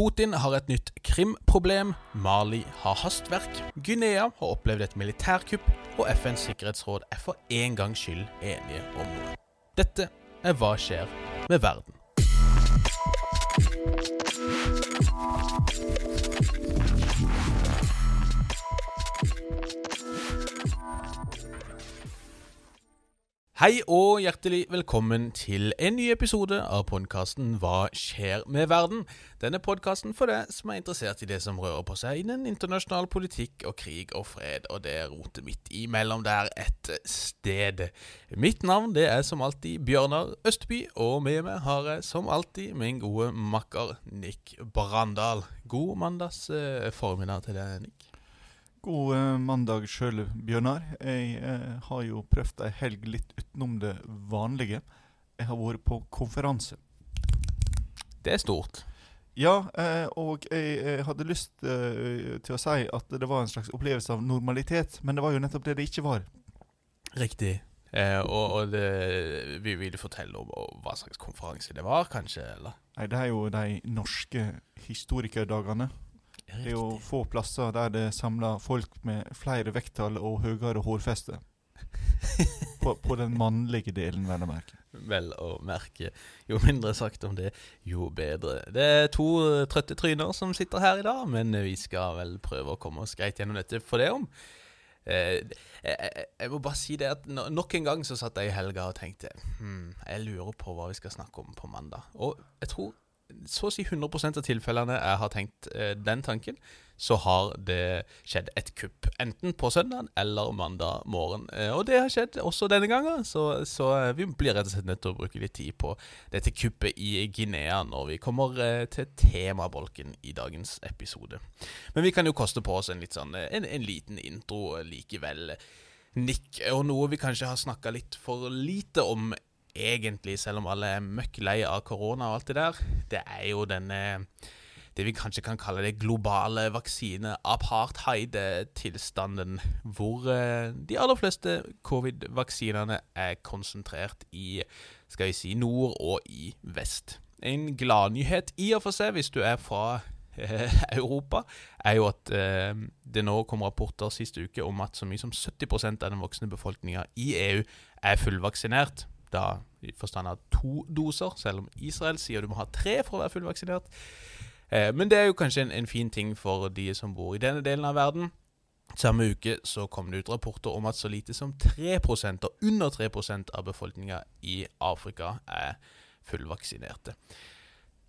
Putin har et nytt krimproblem, Mali har hastverk, Guinea har opplevd et militærkupp, og FNs sikkerhetsråd er for en gangs skyld enige om noe. Dette er Hva skjer med verden? Hei og hjertelig velkommen til en ny episode av podkasten Hva skjer med verden? Denne podkasten for deg som er interessert i det som rører på seg innen internasjonal politikk og krig og fred, og det roter midt imellom der et sted. Mitt navn det er som alltid Bjørnar Østby, og med meg har jeg som alltid min gode makker Nick Brandal. God mandags eh, formiddag til deg, Nick. God eh, mandag sjøl, Bjørnar. Jeg eh, har jo prøvd ei helg litt utenom det vanlige. Jeg har vært på konferanse. Det er stort. Ja, eh, og jeg, jeg hadde lyst eh, til å si at det var en slags opplevelse av normalitet, men det var jo nettopp det det ikke var. Riktig. Eh, og og det, vi vil fortelle om om hva slags konferanse det var, kanskje? eller? Nei, det er jo de norske historikerdagene. Det er jo få plasser der det samler folk med flere vekttall og høyere hårfeste. på, på den mannlige delen, vel å merke. Vel å merke. Jo mindre sagt om det, jo bedre. Det er to trøtte tryner som sitter her i dag, men vi skal vel prøve å komme oss greit gjennom dette for det om. Eh, jeg, jeg, jeg må bare si det at no- nok en gang så satt jeg i helga og tenkte hmm, Jeg lurer på hva vi skal snakke om på mandag. Og jeg tror så å si 100% av tilfellene jeg har tenkt eh, den tanken, så har det skjedd et kupp. Enten på søndag eller mandag morgen. Eh, og det har skjedd også denne gangen, så, så eh, vi blir rett og slett nødt til å bruke litt tid på dette kuppet i Guinea når vi kommer eh, til temabolken i dagens episode. Men vi kan jo koste på oss en, sånn, eh, en, en liten intro eh, likevel. Nick, og noe vi kanskje har snakka litt for lite om egentlig, selv om alle er møkk lei av korona og alt det der, det er jo denne det vi kanskje kan kalle det globale vaksine-apartheid-tilstanden, hvor eh, de aller fleste covid-vaksinene er konsentrert i skal vi si, nord og i vest. En gladnyhet i og for seg, hvis du er fra eh, Europa, er jo at eh, det nå kom rapporter siste uke om at så mye som 70% av den voksne befolkninga i EU er fullvaksinert. Da i forstand av to doser, selv om Israel sier du må ha tre for å være fullvaksinert. Eh, men det er jo kanskje en, en fin ting for de som bor i denne delen av verden. Samme uke så kom det ut rapporter om at så lite som 3% og under 3% av befolkninga i Afrika er fullvaksinerte.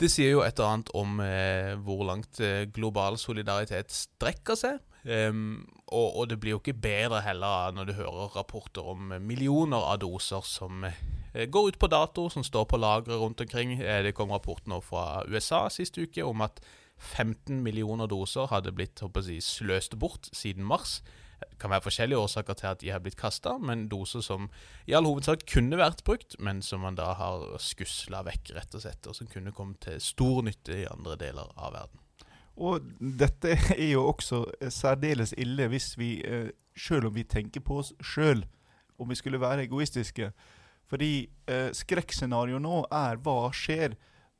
Det sier jo et eller annet om eh, hvor langt eh, global solidaritet strekker seg. Ehm, og, og det blir jo ikke bedre heller når du hører rapporter om millioner av doser som eh, går ut på dato, som står på lagre rundt omkring. Eh, det kom rapport nå fra USA sist uke om at 15 millioner doser hadde blitt si, sløst bort siden mars. Det kan være forskjellige årsaker til at de har blitt kasta, men doser som i all hovedsak kunne vært brukt, men som man da har skusla vekk, rett og slett, og som kunne kommet til stor nytte i andre deler av verden. Og dette er jo også eh, særdeles ille hvis vi, sjøl selv om vi tenker på oss sjøl, om vi skulle være egoistiske. Fordi eh, skrekkscenarioet nå er hva skjer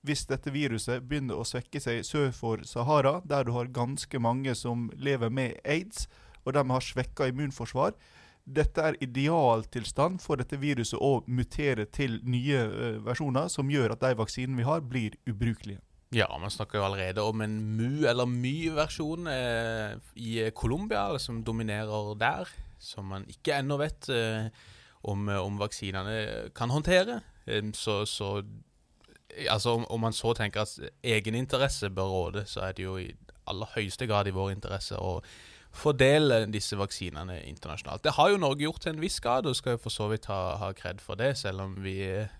hvis dette viruset begynner å svekke seg sør for Sahara, der du har ganske mange som lever med aids, og de har svekka immunforsvar. Dette er idealtilstand for dette viruset å mutere til nye eh, versjoner, som gjør at de vaksinene vi har, blir ubrukelige. Ja, man snakker jo allerede om en mu- eller my-versjon eh, i Colombia, som dominerer der, som man ikke ennå vet eh, om, om vaksinene kan håndtere. Eh, så, så Altså, om, om man så tenker at egeninteresse bør råde, så er det jo i aller høyeste grad i vår interesse å fordele disse vaksinene internasjonalt. Det har jo Norge gjort til en viss grad, og skal jo for så vidt ha, ha kred for det, selv om vi eh,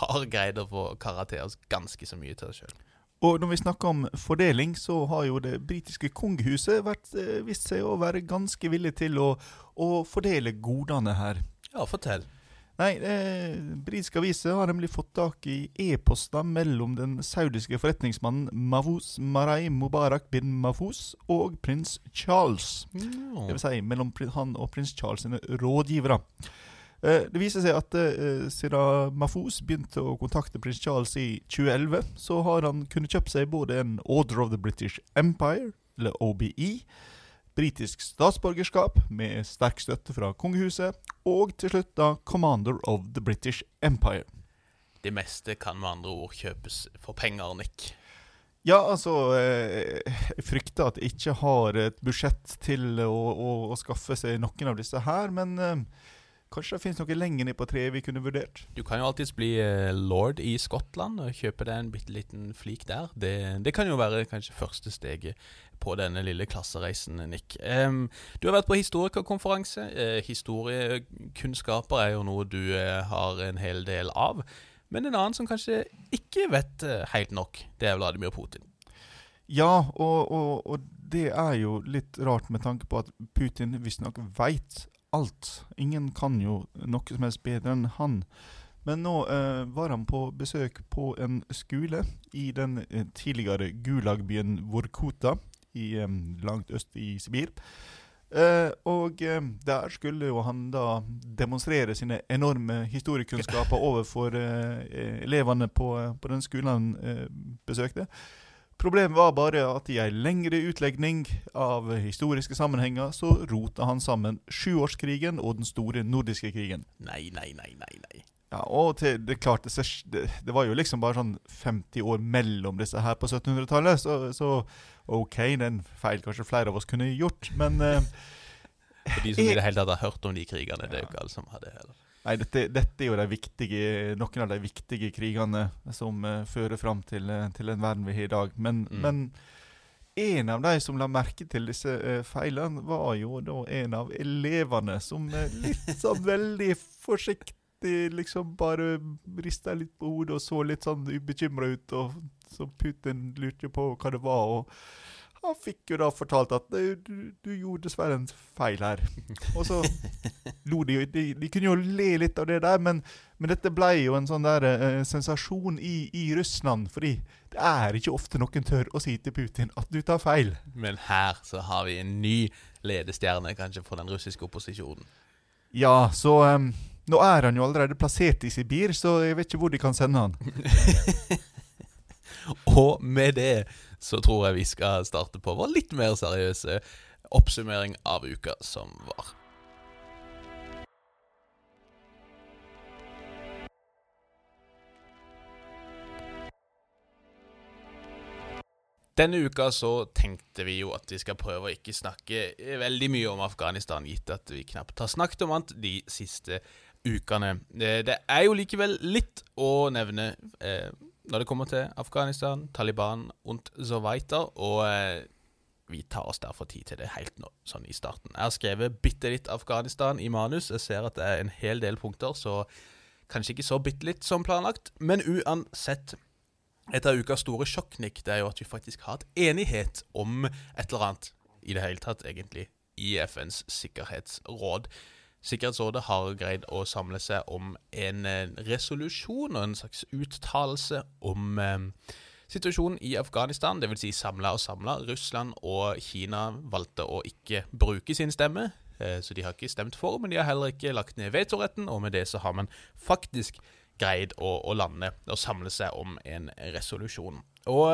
har greid å få karakter ganske så mye til oss sjøl. Og når vi snakker om fordeling, så har jo det britiske kongehuset vært, eh, vist seg å være ganske villig til å, å fordele godene her. Ja, fortell. Nei, eh, britiske aviser har nemlig fått tak i e-poster mellom den saudiske forretningsmannen Mavus Marai Mubarak bin Mahfouz og prins Charles. Det vil si mellom han og prins Charles sine rådgivere. Eh, det viser seg at eh, siden Mahfouz begynte å kontakte prins Charles i 2011, så har han kunnet kjøpe seg både en Order of the British Empire, eller OBE, britisk statsborgerskap med sterk støtte fra kongehuset, og til slutt da Commander of the British Empire. Det meste kan med andre ord kjøpes for penger, Nick. Ja, altså eh, Jeg frykter at jeg ikke har et budsjett til å, å, å skaffe seg noen av disse her, men kanskje det finnes noe lenger ned på treet vi kunne vurdert. Du kan jo alltids bli eh, lord i Skottland og kjøpe deg en bitte liten flik der. Det, det, kan jo være kanskje første steget på denne lille klassereisen, Nick. Um, du har vært på historikerkonferanse. Uh, historiekunnskaper er jo noe du uh, har en hel del av. Men en annen som kanskje ikke vet uh, helt nok, det er Vladimir Putin. Ja, og, og, og det er jo litt rart med tanke på at Putin visstnok veit alt. Ingen kan jo noe som helst bedre enn han. Men nå eh, var han på besøk på en skole i den eh, tidligere Gulag-byen Vorkuta i, eh, langt øst i Sibir. Eh, og uh, der skulle jo han da demonstrere sine enorme historiekunnskaper overfor uh, elevene på, på, den skolen han besøkte. Problemet var bare at i ei lengre utlegning av historiske sammenhenger så rota han sammen sjuårskrigen og den store nordiske krigen. Nei, nei, nei, nei, nei. Ja, og til, det, klart, det, det, var jo liksom bare sånn 50 år mellom disse her på 1700-tallet, så, så, OK, det er en feil kanskje flere av oss kunne gjort, men uh, For de som i det hele tatt har hørt om de krigene, det er jo ikke alle som har det heller. Nei, dette, dette, er jo viktige, noen av de viktige krigene som uh, fører fram til, uh, til, den verden vi har i dag. Men, mm. men en av de som la merke til disse uh, feilene, var jo da en av elevene som litt sånn veldig forsiktig liksom bare rista litt på hodet og så litt sånn ubekymra ut. Og så Putin lurte på hva det var. og han fikk jo da fortalt at du, du gjorde dessverre en feil her. Og så lo de jo. De, de, kunne jo le litt av det der, men, men dette ble jo en sånn der eh, sensasjon i, i, Russland. Fordi det er ikke ofte noen tør å si til Putin at du tar feil. Men her så har vi en ny ledestjerne kanskje for den russiske opposisjonen. Ja, så um, nå er han jo allerede plassert i Sibir, så jeg vet ikke hvor de kan sende han. Og med det så tror jeg vi skal starte på vår litt mer seriøse oppsummering av uka som var. Denne uka så tenkte vi jo at vi skal prøve å ikke snakke veldig mye om Afghanistan, gitt at vi knapt har snakket om annet de siste ukene. Det er jo likevel litt å nevne eh, når det kommer til Afghanistan, Taliban og så weiter, og eh, vi tar oss derfor tid til det helt nå, sånn i starten. Jeg har skrevet bitte litt Afghanistan i manus. Jeg ser at det er en hel del punkter, så kanskje ikke så bitte litt som planlagt. Men uansett, et av ukas store sjokknikk det er jo at vi faktisk har hatt enighet om et eller annet i det hele tatt, egentlig, i FNs sikkerhetsråd. Sikkerhetsrådet har greid å samle seg om en eh, resolusjon og en slags uttalelse om eh, situasjonen i Afghanistan. Dvs. Si samla og samla. Russland og Kina valgte å ikke bruke sin stemme. Eh, så de har ikke stemt for, men de har heller ikke lagt ned vetoretten. Og med det så har man faktisk greid å, å lande og samle seg om en resolusjon. Og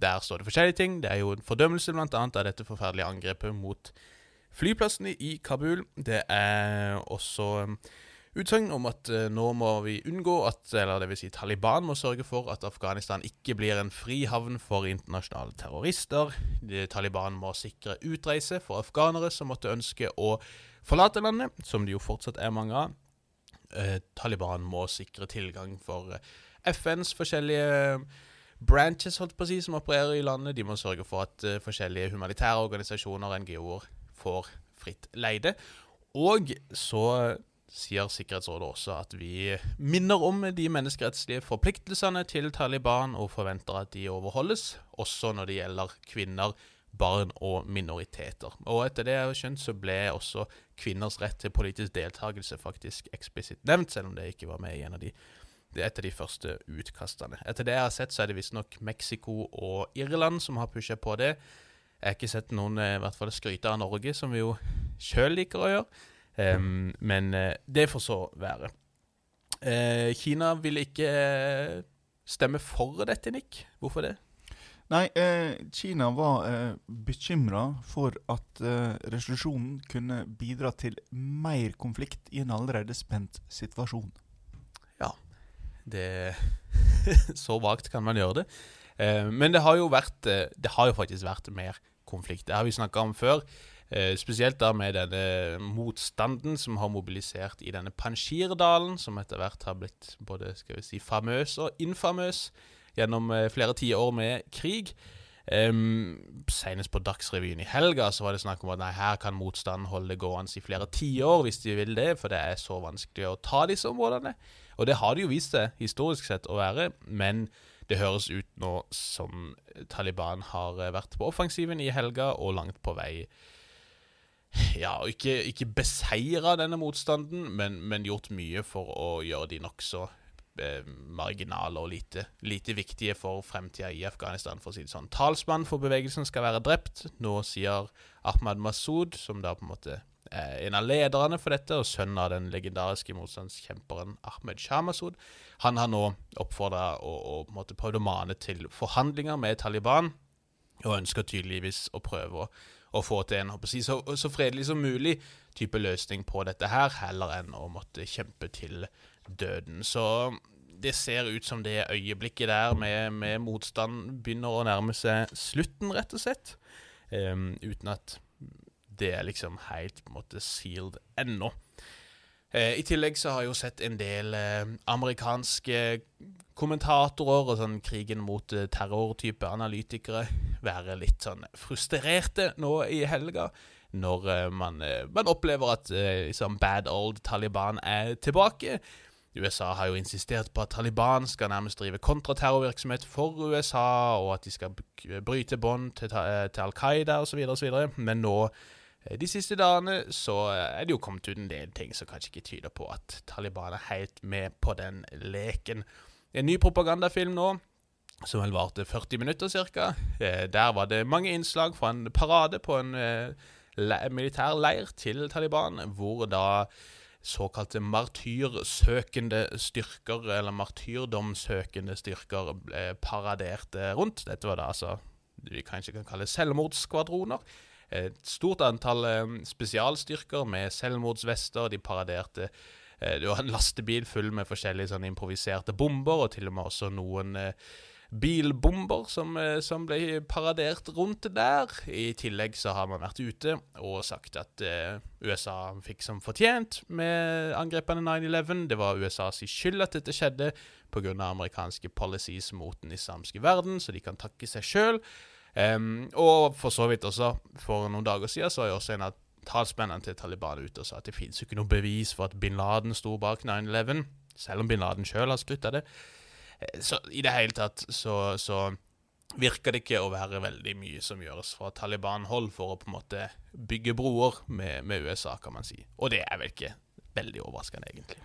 der står det forskjellige ting. Det er jo en fordømmelse bl.a. av dette forferdelige angrepet mot flyplassene i Kabul. Det er også um, utsagn om at uh, nå må vi unngå at eller det vil si Taliban må sørge for at Afghanistan ikke blir en frihavn for internasjonale terrorister. Taliban må sikre utreise for afghanere som måtte ønske å forlate landet, som det jo fortsatt er mange av. Uh, Taliban må sikre tilgang for uh, FNs forskjellige branches holdt på å si, som opererer i landet. De må sørge for at uh, forskjellige humanitære organisasjoner, NGO-er, får fritt leide. Og så sier Sikkerhetsrådet også at vi minner om de menneskerettslige forpliktelsene til Taliban og forventer at de overholdes, også når det gjelder kvinner, barn og minoriteter. Og etter det jeg har skjønt, så ble også kvinners rett til politisk deltakelse faktisk eksplisitt nevnt, selv om det ikke var med i en av de et de første utkastene. Etter det jeg har sett, så er det visstnok Mexico og Irland som har pusha på det. Jeg har ikke sett noen eh, i hvert fall skryte av Norge, som vi jo sjøl liker å gjøre. Um, men eh, det får så være. Uh, Kina ville ikke stemme for dette, Nick. Hvorfor det? Nei, eh, Kina var eh, bekymra for at eh, resolusjonen kunne bidra til mer konflikt i en allerede spent situasjon. det Så vagt kan man gjøre det. Eh, men det har jo vært eh, Det har jo faktisk vært mer konflikt. Det har vi snakka om før. Eh, spesielt da med denne motstanden som har mobilisert i denne Panjshirdalen, som etter hvert har blitt både skal vi si, famøs og infamøs gjennom flere tiår med krig. Um, Senest på Dagsrevyen i helga så var det snakk om at nei, her kan motstanden holde gående i flere tiår hvis de vil det, for det er så vanskelig å ta disse områdene. Og det har det jo vist seg historisk sett å være, men det høres ut nå som Taliban har eh, vært på offensiven i helga og langt på vei Ja, ikke, ikke beseira denne motstanden, men, men gjort mye for å gjøre de nokså eh, marginale og lite, lite viktige for fremtida i Afghanistan, for å si det sånn. Talsmann for bevegelsen skal være drept. Nå sier Ahmad Masud, som da på en måte en av lederne for dette, og sønnen av den legendariske motstandskjemperen Ahmed Shamasud, han har nå oppfordra og, og prøvd å mane til forhandlinger med Taliban, og ønsker tydeligvis å prøve å, å få til en si, så, så fredelig som mulig type løsning på dette her, heller enn å måtte kjempe til døden. Så det ser ut som det øyeblikket der med, med motstand begynner å nærme seg slutten, rett og slett. um, uten at det er liksom helt på en måte sealed ennå. Eh, I tillegg så har jeg jo sett en del eh, amerikanske kommentatorer og sånn krigen mot eh, terror-type analytikere være litt sånn frustrerte nå i helga. Når man, man opplever at liksom bad old Taliban er tilbake. USA har jo insistert på at Taliban skal nærmest drive kontraterrorvirksomhet for USA, og at de skal bryte bånd til, til Al Qaida osv. osv. Men nå, de siste dagene, så eh, er det jo kommet ut en del ting som kanskje ikke tyder på at Taliban er helt med på den leken. En ny propagandafilm nå, som vel varte 40 minutter ca. Eh, der var det mange innslag fra en parade på en eh, militær leir til Taliban, hvor da såkalte martyrsøkende styrker, eller martyrdomssøkende styrker, ble paradert eh, rundt. Dette var da altså vi kanskje kan kalle selvmordsskvadroner. Et stort antall eh, spesialstyrker med selvmordsvester. De paraderte eh, Det var en lastebil full med forskjellige sånn improviserte bomber, og til og med også noen eh, bilbomber som, som ble paradert rundt der. I tillegg så har man vært ute og sagt at USA fikk som fortjent med angrepene 9-11. Det var USAs skyld at dette skjedde pga. amerikanske policies mot den islamske verden, så de kan takke seg sjøl. Og for så vidt også, for noen dager siden så er jo også en av talsmennene til Taliban ute og sa at det finnes jo ikke noe bevis for at bin Laden sto bak 9-11, selv om bin Laden sjøl har skrytt av det. Eh, Så i det hele tatt så, så virker det ikke å være veldig mye som gjøres fra Taliban-hold for å på en måte bygge broer med, med USA, kan man si. Og det er vel ikke veldig overraskende, egentlig.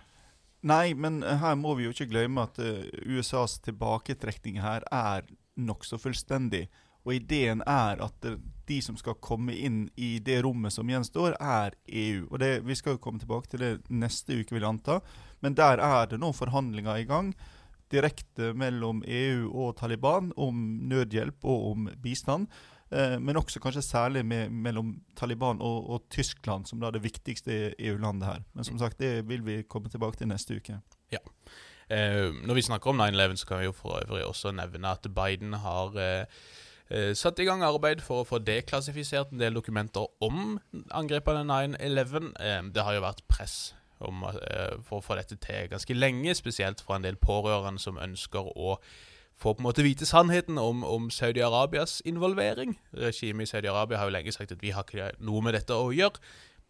Nei, men eh, her må vi jo ikke glemme at eh, USAs tilbaketrekning her er nokså fullstendig. Og ideen er at de som skal komme inn i det rommet som gjenstår, er EU. Og det, Vi skal jo komme tilbake til det neste uke, vil jeg anta. Men der er det nå forhandlinger i gang direkte mellom EU og Taliban om nødhjelp og om bistand. Eh, men også kanskje særlig med, mellom Taliban og, og Tyskland, som da er det viktigste EU-landet her. Men som sagt, det vil vi komme tilbake til neste uke. Eh, når vi snakker om 9-11, så kan vi jo for øvrig også nevne at Biden har eh, satt i gang arbeid for å få deklassifisert en del dokumenter om angrepene 9-11. Eh, det har jo vært press om, eh, for å få dette til ganske lenge, spesielt fra en del pårørende som ønsker å få på en måte vite sannheten om, om Saudi-Arabias involvering. Regimet i Saudi-Arabia har jo lenge sagt at vi har ikke noe med dette å gjøre.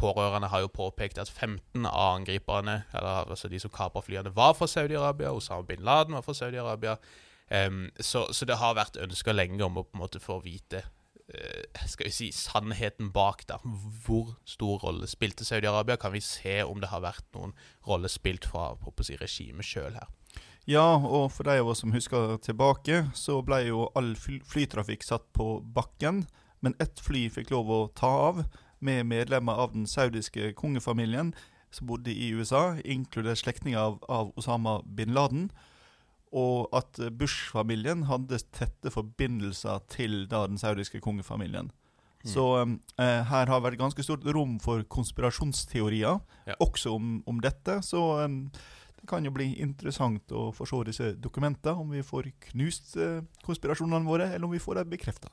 Pårørende har jo påpekt at 15 av angriperne, eller altså de som kapra flyene, var fra Saudi-Arabia. Osama bin Laden var fra Saudi-Arabia. Em, så, så det har vært ønska lenge om å på en måte få vite uh, skal vi si, sannheten bak. da. Hvor stor rolle spilte Saudi-Arabia? Kan vi se om det har vært noen rolle spilt fra si, regimet sjøl her? Ja, og for de av oss som husker tilbake, så ble jo all flytrafikk satt på bakken. Men ett fly fikk lov å ta av. med medlemmer av den saudiske kongefamilien som bodde i USA, inkludert slektninger av, av Osama bin Laden. Og at Bush-familien hadde tette forbindelser til da, den saudiske kongefamilien. Mm. Så eh, her har vært ganske stort rom for konspirasjonsteorier, Ja. også om, om dette. Så eh, det kan jo bli interessant å få se disse dokumentene, om vi får knust eh, konspirasjonene våre, eller om vi får dem bekrefta.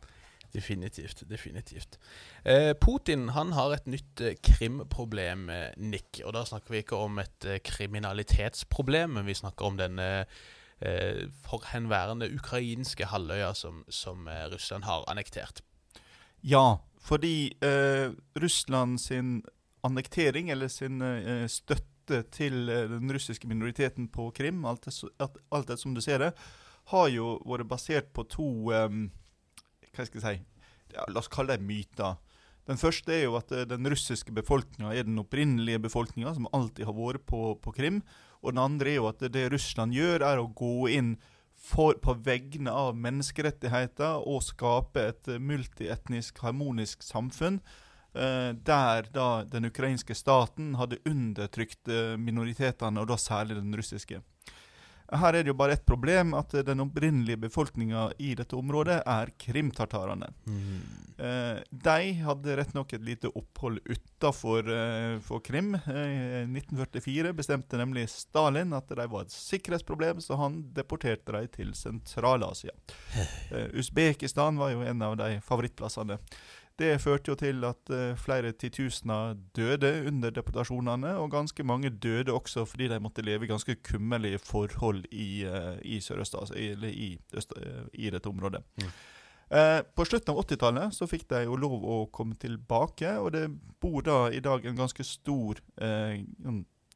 Definitivt. definitivt. Eh, Putin han har et nytt eh, krimproblem, eh, Nick. Og da snakker vi ikke om et kriminalitetsproblem, men vi snakker om denne forhenværende ukrainske halvøya som, som eh, Russland har annektert. Ja, fordi eh, Russland sin annektering, eller sin eh, støtte til eh, den russiske minoriteten på Krim, alt det, alt det som du ser det, har jo vært basert på to eh, Hva skal jeg si ja, La oss kalle det myter. Den første er jo at eh, den russiske befolkninga er den opprinnelige befolkninga som alltid har vært på, på Krim. Og den andre er jo at det Russland gjør, er å gå inn for, på vegne av menneskerettigheter og skape et multietnisk, harmonisk samfunn. Uh, der da den ukrainske staten hadde undertrykt eh, minoritetene, og da særlig den russiske. Her er det jo bare ett problem, at eh, den opprinnelige befolkninga i dette området er krimtartarene. Eh, de hadde rett nok et lite opphold utafor eh, Krim. Eh, 1944 bestemte nemlig Stalin at de var et sikkerhetsproblem, så han deporterte dem til Sentral-Asia. Eh, Usbekistan var jo en av de favorittplassene. Det førte jo til at eh, flere titusener døde under deportasjonene, og ganske mange døde også fordi de måtte leve i ganske kummerlige forhold i, eh, i Sørøst-Asia, eller i, øst, eh, i dette området. Mm. Eh, på slutten av 80-tallet så fikk de jo lov å komme tilbake, og det bor da i dag en ganske stor eh,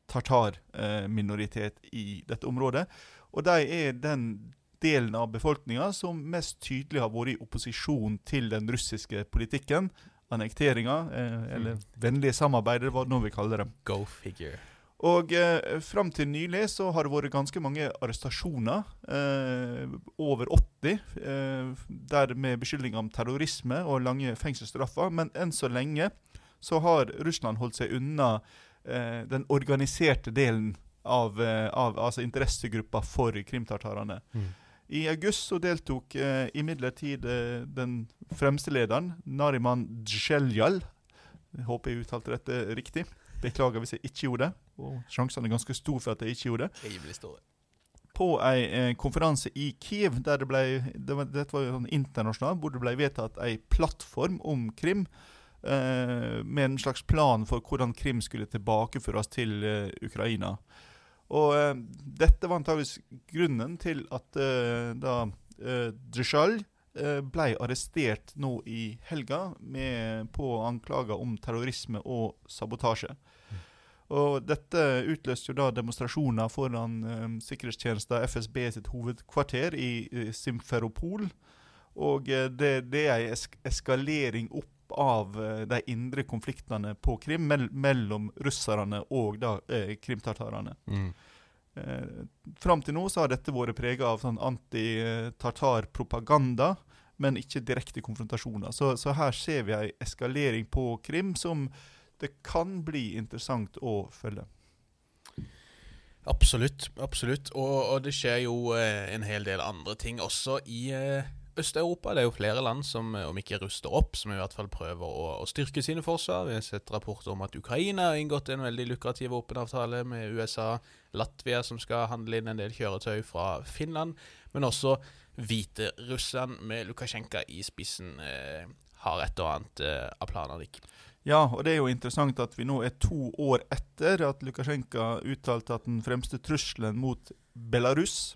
tartarminoritet tartarminoritet i dette området. Og de er den delen av befolkninga som mest tydelig har vært i opposisjon til den russiske politikken. Annekteringa, eh, eller vennlige samarbeidet, hva nå vi kaller det. Go figure. Og eh, fram til nylig så har det vært ganske mange arrestasjoner. Eh, over 80. Eh, der med beskyldninger om terrorisme og lange fengselsstraffer. Men enn så lenge så har Russland holdt seg unna eh, den organiserte delen av, eh, av altså interessegruppa for krimtartarene. I august så deltok eh, imidlertid eh, den fremste lederen, Nariman Djeljal håper jeg uttalte dette riktig. Beklager hvis jeg ikke gjorde det. Og sjansene er ganske stor for at jeg ikke gjorde det. Store. På ei eh, konferanse i Kiev, der det ble, det var, dette var sånn internasjonalt, hvor det ble vedtatt ei plattform om Krim. Eh, med en slags plan for hvordan Krim skulle tilbakeføres til eh, Ukraina. Og eh, dette var antageligvis grunnen til at eh, da eh, Drizjal eh, ble arrestert nå i helga med, på anklager om terrorisme og sabotasje. Og dette utløste jo da demonstrasjoner foran um, sikkerhetstjenesten FSB sitt hovedkvarter i, i Simferopol. Og eh, det, det er ei es eskalering opp av eh, de indre konfliktene på Krim mell mellom russerne og da eh, krimtartarene. Mm. Eh, Fram til nå så har dette vært prega av sånn anti-tartar-propaganda, men ikke direkte konfrontasjoner. Så, så her ser vi ei eskalering på Krim som det kan bli interessant å følge. Absolutt. absolutt. Og, og det skjer jo eh, en hel del andre ting også i eh, Øst-Europa. Det er jo flere land som, eh, om ikke ruster opp, som i hvert fall prøver å, å styrke sine forsvar. Vi har sett rapporter om at Ukraina har inngått en veldig lukrativ våpenavtale med USA. Latvia som skal handle inn en del kjøretøy fra Finland. Men også Hviterussland med Lukasjenko i spissen eh, har et og annet eh, av planer. Ikke? Ja, og det er jo interessant at vi nå er to år etter at Lukasjenko uttalte at den fremste trusselen mot Belarus,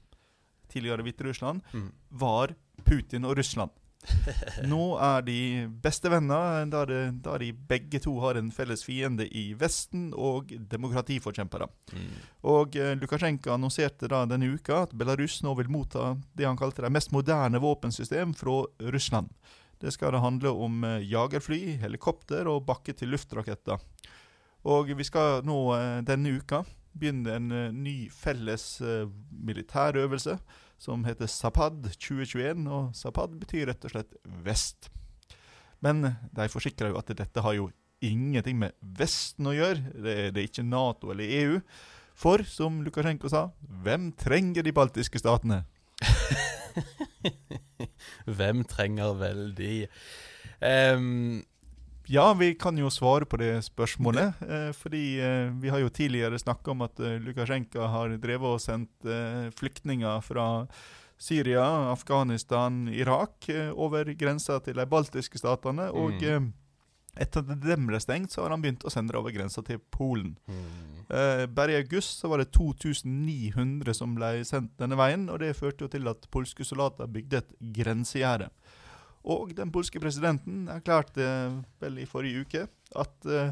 tidligere Hviterussland, Mm. var Putin og Russland. Nå er de bestevenner, da, de, da de begge to har en felles fiende i Vesten og demokratiforkjempere. Mm. Og eh, Lukasjenko annonserte da denne uka at Belarus nå vil motta det han kalte det mest moderne våpensystem fra Russland. Det skal da handle om eh, jagerfly, helikopter og bakke-til-luft-raketter. Og vi skal nå eh, denne uka begynne en ny felles militærøvelse som heter Zapad 2021. Og Zapad betyr rett og slett vest. Men de forsikrer jo at dette har jo ingenting med Vesten å gjøre. Det, det er ikke Nato eller EU. For som Lukasjenko sa, hvem trenger de baltiske statene? Hvem trenger vel de? Em, Ja, vi kan jo svare på det spørsmålet. Eh, fordi eh, vi har jo tidligere snakka om at eh, Lukasjenko har drevet og sendt eh, flyktninger fra Syria, Afghanistan, Irak eh, over grensa til de baltiske statene. Og Mm. eh, etter at dem ble stengt, så har han begynt å sende over grensa til Polen. Mm. Eh, bare i august så var det 2900 som ble sendt denne veien, og det førte jo til at polske soldater bygde et grensegjerde. Og den polske presidenten erklærte vel i forrige uke at eh,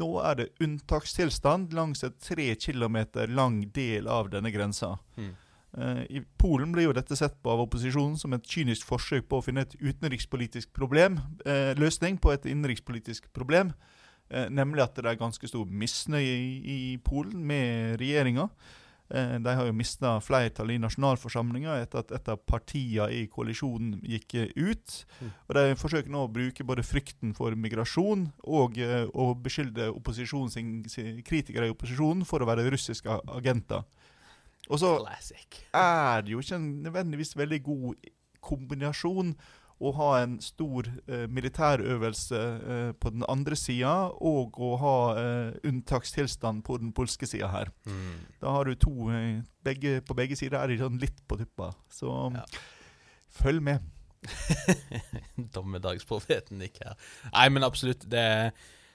nå er det unntakstilstand langs et tre kilometer lang del av denne grensa. Mm. Eh, I Polen blir jo dette sett på av opposisjonen som et kynisk forsøk på å finne et utenrikspolitisk problem, eh, løsning på et innenrikspolitisk problem. Eh, nemlig at det er ganske stor misnøye i, i Polen med regjeringa. Eh, de har jo mista flertall i nasjonalforsamlinga etter at et av partiene i koalisjonen gikk eh, ut. Mm. Og de forsøker nå å bruke både frykten for migrasjon og eh, å beskylde kritikere i opposisjonen for å være russiske agenter. Og så er det jo ikke en nødvendigvis veldig god kombinasjon å ha en stor eh, militærøvelse eh, på den andre sida, og å ha eh, unntakstilstand på den polske sida her. Mm. Da har du to eh, begge, På begge sider er de sånn litt på tuppa. Så Ja. følg med. Dommedagsprofeten ikke her. Nei, men absolutt. Det er,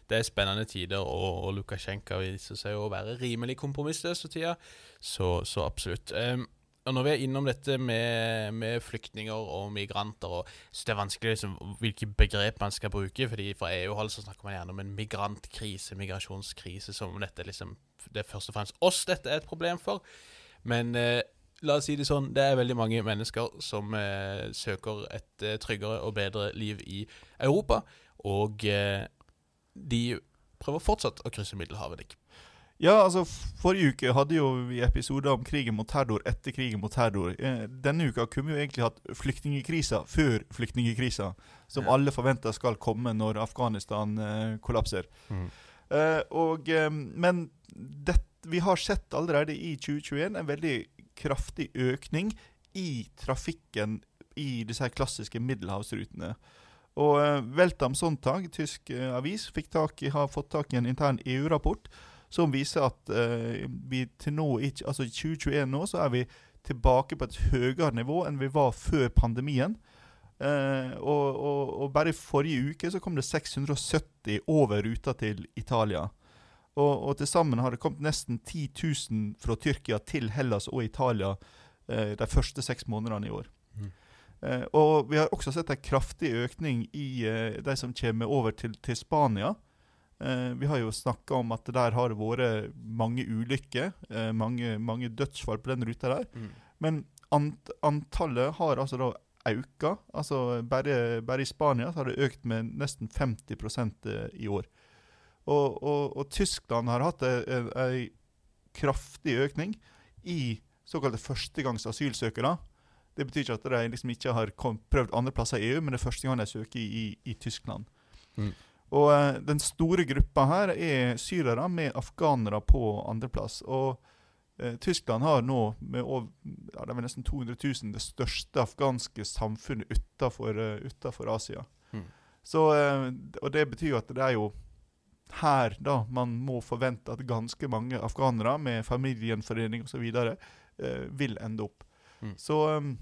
det er spennende tider, og, og Lukasjenko viser seg å være rimelig kompromissløs for tida. Så, så absolutt. Em, og når vi er innom dette med, med flyktninger og migranter og så Det er vanskelig liksom, hvilke begrep man skal bruke. fordi Fra EU-hold så snakker man gjerne om en migrantkrise, migrasjonskrise, som om dette liksom, det er først og fremst oss dette er et problem for. Men eh, la oss si det sånn, det er veldig mange mennesker som eh, søker et eh, tryggere og bedre liv i Europa, og eh, de prøver fortsatt å krysse Middelhavet. Dick. Ja, altså Forrige uke hadde jo vi episoder om krigen mot terror etter krigen mot terror. Eh, denne uka kunne vi jo egentlig hatt flyktningkrisa før flyktningkrisa, som Ja. alle forventer skal komme når Afghanistan eh, kollapser. Eh, og, eh, men det, vi har sett allerede i 2021 en veldig kraftig økning i trafikken i disse her klassiske middelhavsrutene. Og eh, Weltam Sonntag, tysk eh, avis, fikk tak i, har fått tak i en intern EU-rapport som viser at uh, vi til nå, ikke, altså i 2021 nå, så er vi tilbake på et høyere nivå enn vi var før pandemien. Uh, og, og, og bare i forrige uke så kom det 670 over ruta til Italia. Og, og til sammen har det kommet nesten 10 000 fra Tyrkia til Hellas og Italia uh, de første seks månedene i år. Mm. Eh, og vi har også sett en kraftig økning i de som kommer over til, til Spania. Eh, vi har jo snakka om at der har det vært mange ulykker, eh, mange, mange dødsfall på den ruta der. Mm. Men ant antallet har altså da økt. Altså bare, bare i Spania så har det økt med nesten 50 eh, i år. Og, og, og Tyskland har hatt en kraftig økning i såkalte førstegangs asylsøkere. Det betyr ikke at de liksom ikke har kom, prøvd andre plasser i EU, men det er første gang de søker i, i, i Tyskland. Mm. Og eh, Den store gruppa her er syrere med afghanere på andreplass. Og eh, Tyskland har nå med over, ja, det er nesten 200 000 det største afghanske samfunnet utenfor, uh, utenfor Asia. Mm. Så, eh, og det betyr jo at det er jo her da man må forvente at ganske mange afghanere med familiegjenforening osv. Eh, vil ende opp. Mm. Så um,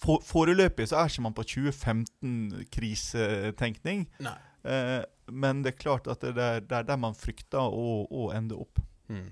for, foreløpig så er ikke man på 2015-krisetenkning. Eh, men det er klart at det er, det er der man frykter å, å ende opp. Mm.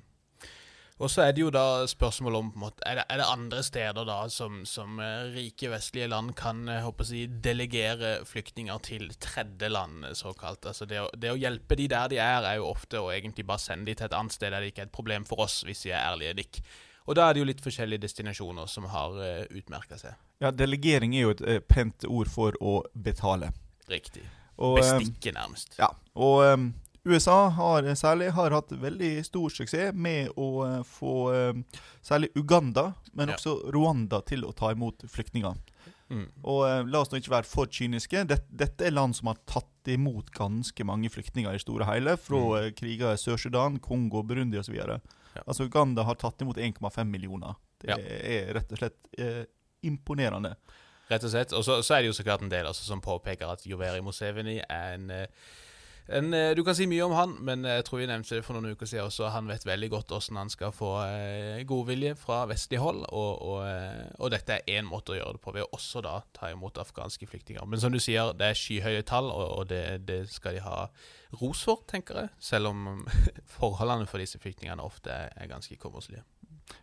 Og så er det jo da spørsmålet om måte, er, det, er det andre steder da som, som eh, rike vestlige land kan eh, håper jeg, delegere flyktninger til tredjeland, såkalt. Altså det, å, det å hjelpe de der de er, er jo ofte å egentlig bare sende de til et annet sted der det ikke er et problem for oss, hvis vi er ærlige, Dick. Og da er det jo litt forskjellige destinasjoner som har uh, utmerka seg. Ja, Delegering er jo et uh, pent ord for å betale. Riktig. Og, eh, Bestikke, nærmest. Ja, og um, USA har eh, særlig har hatt veldig stor suksess med å eh, få eh, særlig Uganda, men Ja. også Rwanda til å ta imot flyktninger. Mm. Og eh, la oss nå ikke være for kyniske. Dette, dette er land som har tatt imot ganske mange flyktninger i store hele, fra Mm. eh, kriger i Sør-Sudan, Kongo, Burundi osv. Ja. Altså Uganda har tatt imot 1,5 millioner. Det Ja. er rett og slett eh, imponerende. Rett og slett. Og så, så er det jo så klart en del altså, som påpeker at Joveri Museveni er en, eh, en eh, Du kan si mye om han, men jeg tror vi nevnte det for noen uker siden også. Han vet veldig godt hvordan han skal få eh, godvilje fra vestlig hold, og, og, eh, og dette er én måte å gjøre det på, ved å også da ta imot afghanske flyktninger. Men som du sier, det er skyhøye tall, og, og det, det skal de ha ros for, tenker jeg. Selv om forholdene for disse flyktningene ofte er, er ganske kummerlige.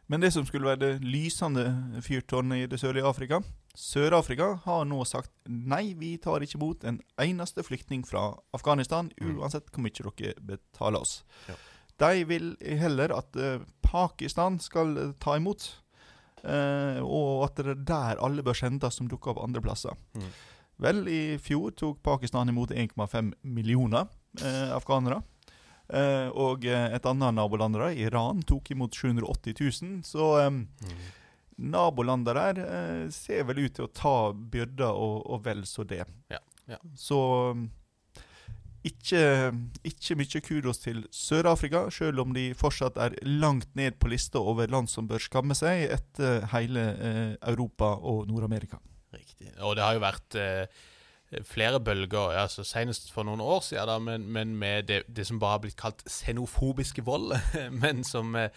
Men det som skulle være det lysende fyrtårnet i det sørlige Afrika Sør-Afrika har nå sagt nei, vi tar ikke imot en eneste flyktning fra Afghanistan, Mm. uansett hvor mye dere betaler oss. Ja. De vil heller at eh, Pakistan skal eh, ta imot, eh, og at det er der alle bør sendes som dukker opp andre plasser. Mm. Vel, i fjor tok Pakistan imot 1,5 millioner eh, afghanere. Eh, og eh, et annet naboland, der, Iran, tok imot 780 000. Så eh, nabolandet der eh, ser vel ut til å ta byrder og, og vel så det. Ja, ja. Så um, ikke, ikke mye kudos til Sør-Afrika, selv om de fortsatt er langt ned på lista over land som bør skamme seg etter hele eh, Europa og Nord-Amerika. Riktig. Og det har jo vært eh, flere bølger, altså senest for noen år siden, da, men, men med det, det som bare har blitt kalt xenofobiske vold, men som, eh,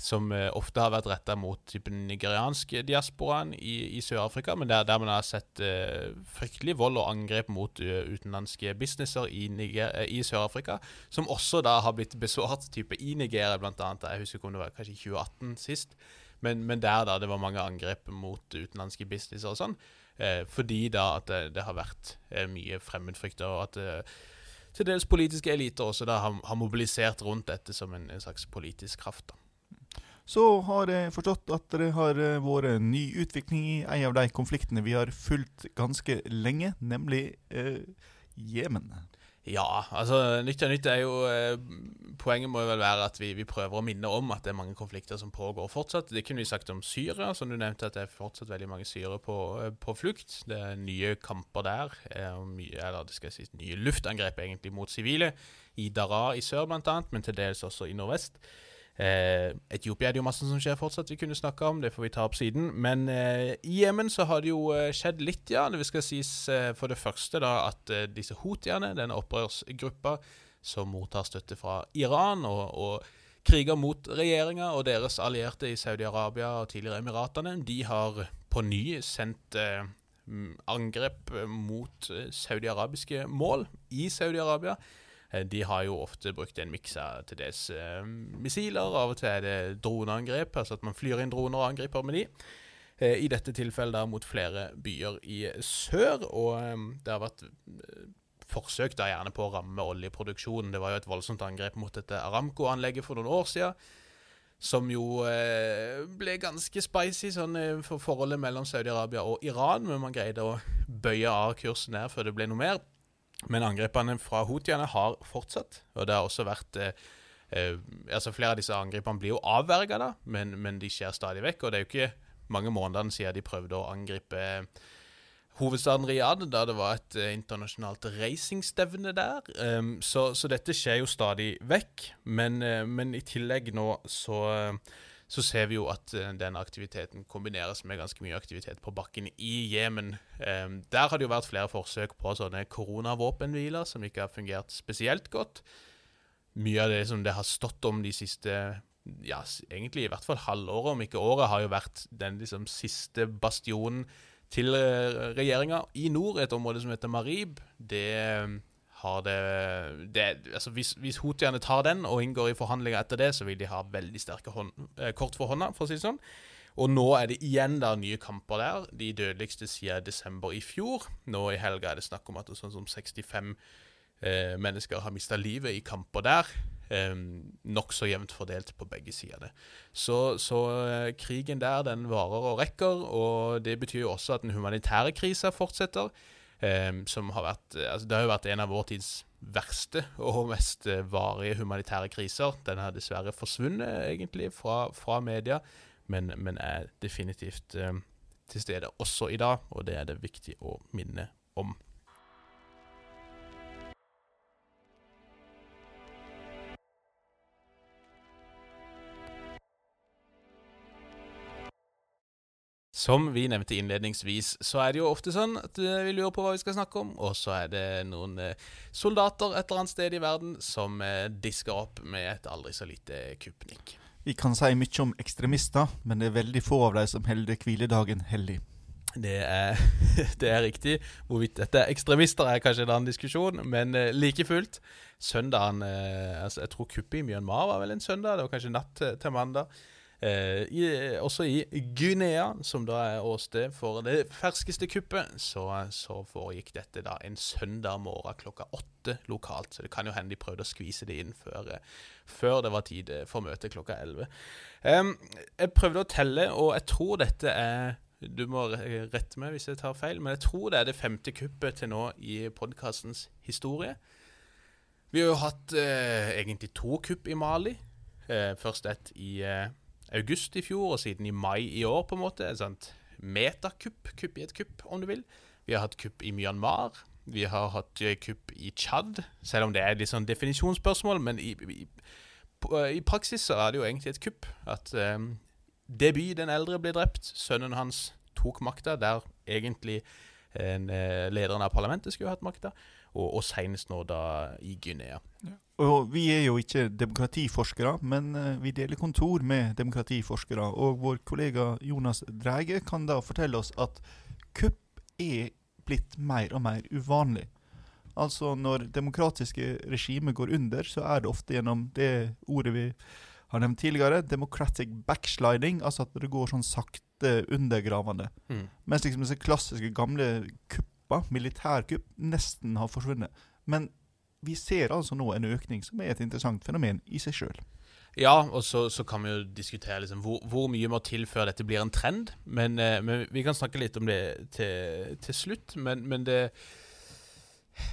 som eh, ofte har vært retta mot typen nigerianske diasporaen i, i Sør-Afrika, men der, der man har sett uh, fryktelig vold og angrep mot uh, utenlandske businesser i, i Sør-Afrika, som også da har blitt besvart type i Nigeria, annet. Jeg husker ikke om det var kanskje i 2018 sist. Men, men der da det var mange angrep mot utenlandske businesser og sånn. Eh, fordi da at det, det har vært eh, mye fremmedfrykt, og at eh, til dels politiske eliter også da har, har mobilisert rundt dette som en, en slags politisk kraft. da. Så har jeg forstått at det har eh, vært en ny utvikling i en av de konfliktene vi har fulgt ganske lenge, nemlig eh, Jemen. Ja, altså Nytt og nytt er jo eh, Poenget må jo vel være at vi, vi prøver å minne om at det er mange konflikter som pågår fortsatt. Det kunne vi sagt om Syria, som du nevnte, at det er fortsatt veldig mange syrere på, eh, på flukt. Det er nye kamper der, eh, mye, eller det skal jeg si, nye luftangrep egentlig mot sivile. I Daraa i sør, blant annet, men til dels også i nordvest. Etiopia er det jo masse som skjer fortsatt, vi kunne snakka om. Det får vi ta opp siden. Men eh, i Jemen så har det jo eh, skjedd litt, ja. Det skal sies eh, for det første da at eh, disse houthiene, denne opprørsgruppa som mottar støtte fra Iran og, og kriger mot regjeringa og deres allierte i Saudi-Arabia og tidligere Emiratene, de har på ny sendt eh, angrep eh, mot eh, saudiarabiske mål i Saudi-Arabia. Eh, De har jo ofte brukt en miks av til dels eh, missiler, av og til er det droneangrep, altså at man flyr inn droner og angriper med de. Eh, I dette tilfellet da mot flere byer i sør, og det har vært forsøk da gjerne på å ramme oljeproduksjonen. Det var jo et voldsomt angrep mot dette Aramco-anlegget for noen år siden, som jo ble ganske spicy sånn for forholdet mellom Saudi-Arabia og Iran, men man greide å bøye av kursen der før det ble noe mer. Men angrepene fra houthiene har fortsatt, og det har også vært eh, eh, altså Flere av disse angrepene blir jo avverga, da, men, men de skjer stadig vekk. Og det er jo ikke mange månedene siden de prøvde å angripe eh, hovedstaden Riyadh, da det var et eh, internasjonalt racingstevne der. Um, så, så dette skjer jo stadig vekk. Men, men i tillegg nå så, så ser vi jo at eh, den aktiviteten kombineres med ganske mye aktivitet på bakken i Jemen. Um, der har det jo vært flere forsøk på sånne koronavåpenhviler som ikke har fungert spesielt godt. Mye av det som det har stått om de siste ja, egentlig i hvert fall halvåret, om ikke året, har jo vært den liksom siste bastionen til eh, regjeringa i nord, et område som heter Marib. Det eh, har det, det altså Hvis, hvis houthiene tar den og inngår i forhandlinger etter det, så vil de ha veldig sterke hånd, eh, kort for hånda, for å si det sånn. Og nå er det igjen der nye kamper der, de dødeligste siden desember i fjor. Nå i helga er det snakk om at det er sånn som 65 eh, mennesker har mista livet i kamper der. Eh, Nokså jevnt fordelt på begge sider. Så, så eh, krigen der den varer og rekker, og det betyr jo også at den humanitære krisa fortsetter. Eh, som har vært, eh, altså Det har jo vært en av vår tids verste og mest eh, varige humanitære kriser. Den har dessverre forsvunnet egentlig fra, fra media, men, men er definitivt eh, til stede også i dag, og det er det viktig å minne om. Som vi nevnte innledningsvis, så er det jo ofte sånn at eh, vi lurer på hva vi skal snakke om, og så er det noen eh, soldater et eller annet sted i verden som eh, disker opp med et aldri så lite kupnikk. Vi kan si mye om ekstremister, men det er veldig få av dem som holder hviledagen hellig. Det er, det er riktig. Hvorvidt dette er ekstremister, er kanskje en annen diskusjon, men like fullt. Søndagen altså Jeg tror kuppet i Myanmar var vel en søndag, det var kanskje natt til mandag. Eh, i, også i Guinea, som da er åsted for det ferskeste kuppet, så, så, foregikk dette da en søndag morgen klokka åtte lokalt. Så det kan jo hende de prøvde å skvise det inn før, før det var tid for møtet klokka elleve. Um, jeg prøvde å telle, og jeg tror dette er du må rette meg hvis jeg tar feil, men jeg tror det er det femte kuppet til nå i podkastens historie. Vi har jo hatt eh, egentlig to kupp i Mali. Eh, først et i eh, august i fjor, og siden i mai i år, på en måte. Et sånt metakupp, kupp i et kupp, om du vil. Vi har hatt kupp i Myanmar. Vi har hatt eh, kupp i Tsjad, selv om det er litt sånn definisjonsspørsmål. Men i, i, i, praksis så er det jo egentlig et kupp. At um, Deby, den eldre, ble drept. Sønnen hans tok makta, der egentlig en, uh, lederen av parlamentet skulle hatt makta. Og, og senest nå da i Guinea. Ja. Og Vi er jo ikke demokratiforskere, men eh, vi deler kontor med demokratiforskere. Og vår kollega Jonas Dreige kan da fortelle oss at kupp er blitt mer og mer uvanlig. Altså Når demokratiske regimer går under, så er det ofte gjennom det ordet vi har nevnt tidligere, democratic backsliding. Altså at det går sånn sakte undergravende. Mm. Mens liksom disse klassiske gamle kuppa, militærkupp, nesten har forsvunnet. Men vi ser altså nå en økning som er et interessant fenomen i seg sjøl. Ja, og så, så, kan vi jo diskutere liksom, hvor, hvor, mye må til før dette blir en trend. Men, eh, men vi kan snakke litt om det til, til slutt. Men, men det,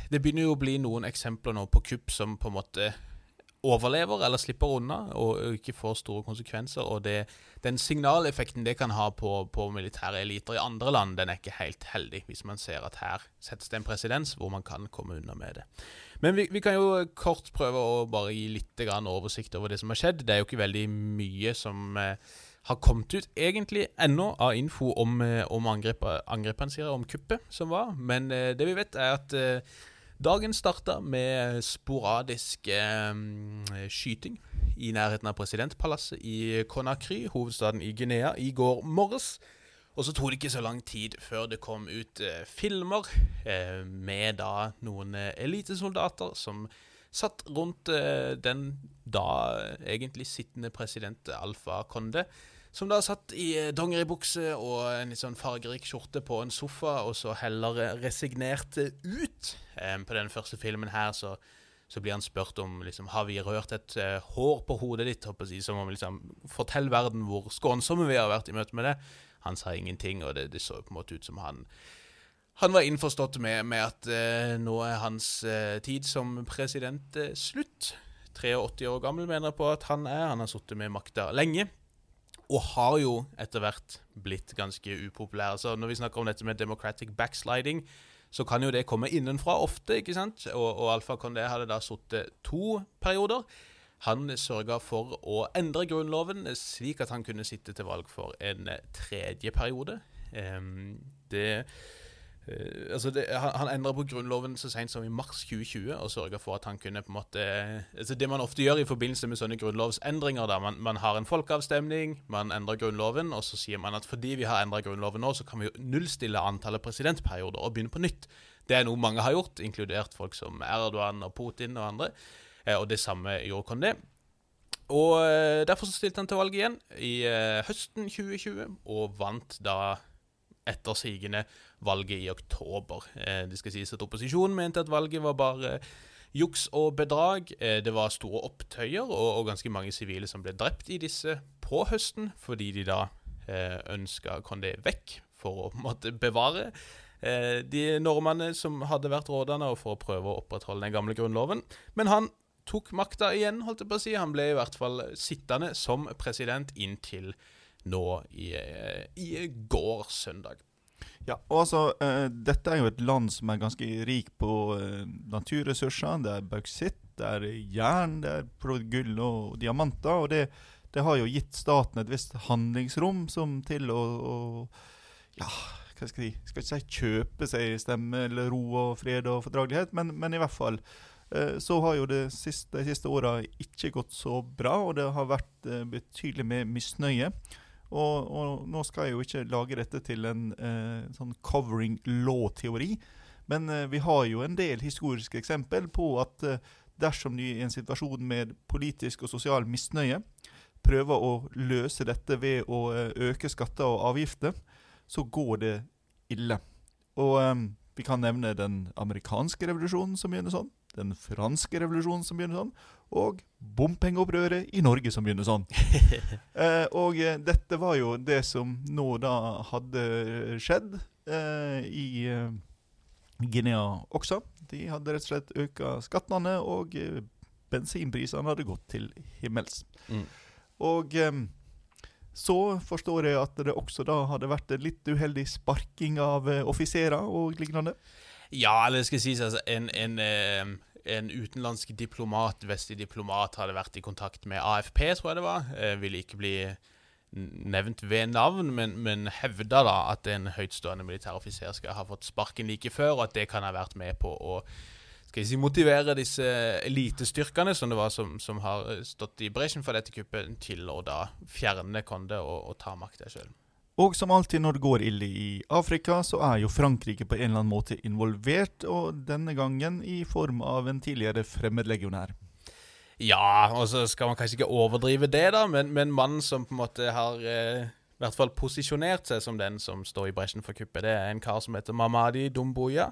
det begynner jo å bli noen eksempler nå på kupp som på en måte overlever eller slipper unna og ikke får store konsekvenser. Og det, den signaleffekten det kan ha på, på, militære eliter i andre land, den er ikke helt heldig, hvis man ser at her settes det en presedens hvor man kan komme unna med det. Men vi, vi, kan jo kort prøve å bare gi litt oversikt over det som har skjedd. Det er jo ikke veldig mye som eh, har kommet ut egentlig ennå av info om, eh, om angrepene, om kuppet som var. Men eh, det vi vet, er at eh, dagen starta med sporadisk eh, skyting i nærheten av presidentpalasset i Conakry, hovedstaden i Guinea, i går morges. Og så tok det ikke så lang tid før det kom ut eh, filmer eh, med da noen eh, elitesoldater som satt rundt eh, den da egentlig sittende president Alfa Conde. Som da satt i eh, dongeribukse og en litt sånn fargerik skjorte på en sofa, og så heller resignerte ut. Eh, på den første filmen her så så blir han spurt om liksom, har vi rørt et uh, hår på hodet ditt. Si, som om liksom, Fortell verden hvor skånsomme vi har vært i møte med det. Han sa ingenting, og det, det så på en måte ut som han han var innforstått med, med at uh, nå er hans uh, tid som president uh, slutt. 83 år gammel mener jeg på at han er. Han har sittet med makta lenge. Og har jo etter hvert blitt ganske upopulær. Så når vi snakker om dette med democratic backsliding, så kan jo det komme innenfra ofte. ikke sant? Og, og Alfa Condé hadde da sittet to perioder. Han sørga for å endre Grunnloven slik at han kunne sitte til valg for en tredje periode. Det Uh, altså det, han, han endra på Grunnloven så sent som i mars 2020 og sørga for at han kunne på en måte altså Det man ofte gjør i forbindelse med sånne grunnlovsendringer, da man, man har en folkeavstemning, man endrer Grunnloven, og så sier man at fordi vi har endra Grunnloven nå, så kan vi jo nullstille antallet presidentperioder og begynne på nytt. Det er noe mange har gjort, inkludert folk som Erdogan og Putin og andre. Eh, og det samme gjorde Kondé. Og eh, Derfor så stilte han til valg igjen i eh, høsten 2020, og vant da etter sigende valget i oktober. det skal sies at opposisjonen mente at valget var bare juks og bedrag. det var store opptøyer og, ganske mange sivile som ble drept i disse på høsten, fordi de da eh, ønska Condé vekk for å måtte bevare de normene som hadde vært rådende, og for å prøve å opprettholde den gamle grunnloven. Men han tok makta igjen, holdt jeg på å si. Han ble i hvert fall sittende som president inntil nå i, eh, i går, søndag. Ja, og altså, uh, Dette er jo et land som er ganske rik på uh, naturressurser. Det er bauksitt, det er jern, det er gull og diamanter. og det, det, har jo gitt staten et visst handlingsrom som til å, å ja, hva skal jeg skal ikke si kjøpe seg stemme eller ro og fred og fordragelighet, men, men i hvert fall Uh, så har jo siste, de siste åra ikke gått så bra, og det har vært betydelig med misnøye. Og, og, nå skal jeg jo ikke lage dette til en eh, sånn covering law-teori, men eh, vi har jo en del historiske eksempel på at eh, dersom du i en situasjon med politisk og sosial misnøye prøver å løse dette ved å eh, øke skatter og avgifter, så går det ille. Og eh, vi kan nevne den amerikanske revolusjonen som begynner sånn, den franske revolusjonen som begynner sånn, og bompengeopprøret i Norge som begynner sånn. eh, og eh, dette var jo det som nå da hadde skjedd eh, i eh, Guinea også. De hadde rett og slett øka skattene, og eh, bensinprisene hadde gått til himmels. Mm. Og eh, så forstår jeg at det også da hadde vært en litt uheldig sparking av offiserer og lignende. Ja, eller det skal sies altså, en, en en utenlandsk diplomat, vestlig diplomat, hadde vært i kontakt med AFP, tror jeg det var. Eh, ville ikke bli nevnt ved navn, men, men hevda da at en høytstående militæroffiser skal ha fått sparken like før, og at det kan ha vært med på å skal jeg si, motivere disse elitestyrkene som det var som, som har stått i bresjen for dette kuppet, til å da fjerne Konde og, og ta makta sjøl. Og som alltid når det går ille i Afrika, så er jo Frankrike på en eller annen måte involvert, og denne gangen i form av en tidligere fremmedlegionær. Ja, og så skal man kanskje ikke overdrive det, da, men, men mannen som på en måte har eh, i hvert fall posisjonert seg som den som står i bresjen for kuppet, det er en kar som heter Mamadi Dumbuya.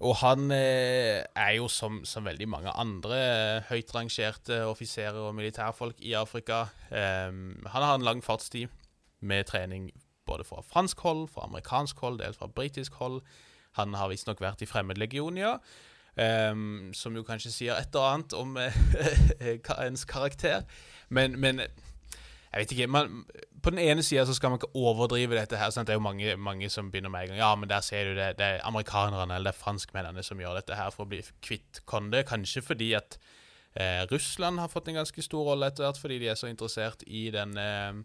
Og han eh, er jo som, som, veldig mange andre eh, høyt rangerte offiserer og militærfolk i Afrika. Eh, han har en lang fartstid med trening både fra fransk hold, fra amerikansk hold, dels fra britisk hold. Han har visstnok vært i Fremmedlegionen, ja. Um, som jo kanskje sier et eller annet om uh, ens karakter. Men, men, jeg vet ikke man, På den ene sida skal man ikke overdrive dette. her sant? Det er jo mange, mange, som begynner med en gang Ja, men der ser du det. Det er amerikanerne eller det er franskmennene som gjør dette her for å bli kvitt Konde. Kanskje fordi at eh, Russland har fått en ganske stor rolle etter hvert, fordi de er så interessert i den eh,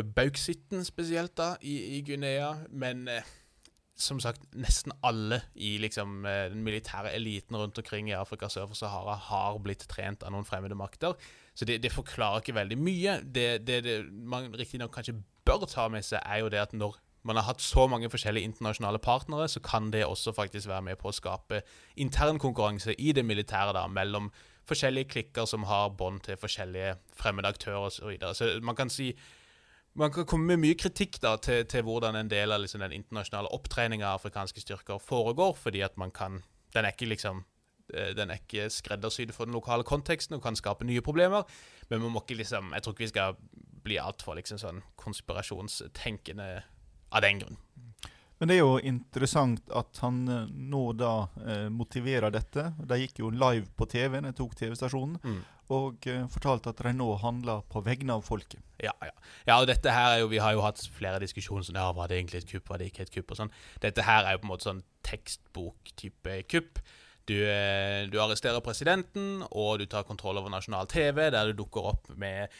bauksitten spesielt da, i, i Guinea. Men eh, som sagt, nesten alle i liksom, eh, den militære eliten rundt omkring i Afrika sør for Sahara har blitt trent av noen fremmede makter. Så det, det forklarer ikke veldig mye. Det, det, det man riktignok kanskje bør ta med seg, er jo det at når man har hatt så mange forskjellige internasjonale partnere, så kan det også faktisk være med på å skape intern konkurranse i det militære da, mellom forskjellige klikker som har bånd til forskjellige fremmede aktører osv. Så, videre. så man kan si man kan komme med mye kritikk da til, til hvordan en del av liksom, den internasjonale opptreninga av afrikanske styrker foregår, fordi at man kan Den er ikke liksom eh, den er ikke skreddersydd for den lokale konteksten og kan skape nye problemer. Men man må ikke liksom Jeg tror ikke vi skal bli altfor liksom sånn konspirasjonstenkende av den grunn. Men det er jo interessant at han eh, nå da eh, motiverer dette. De gikk jo live på TV-en, jeg tok TV-stasjonen, mm. Og eh, fortalte at nå handler på vegne av folket. Ja, ja. ja, og dette her er jo, Vi har jo hatt flere diskusjoner sånn, ja, var det egentlig et kupp, var det ikke et kupp? og sånn. Dette her er jo på en måte sånn tekstbok-type kupp. Du, eh, du, arresterer presidenten, og du tar kontroll over nasjonal TV, der du dukker opp med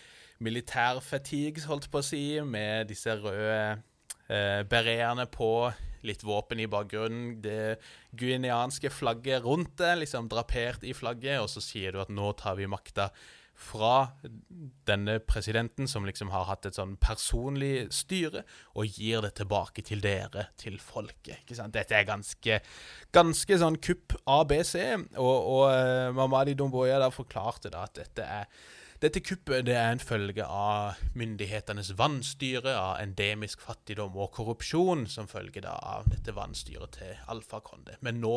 militærfatigue, holdt på å si, med disse røde eh, bereerne på, litt våpen i bakgrunnen, det guineanske flagget rundt det, liksom drapert i flagget, og så sier du at nå tar vi makta fra denne presidenten, som liksom har hatt et sånn personlig styre, og gir det tilbake til dere, til folket. ikke sant? Dette er ganske, ganske sånn kupp ABC, og, og uh, Mamadi Domboya da forklarte da at dette er dette kuppet det er en følge av myndighetenes vannstyre, av endemisk fattigdom og korrupsjon, som følge av dette vannstyret til Alfa Konde. Men nå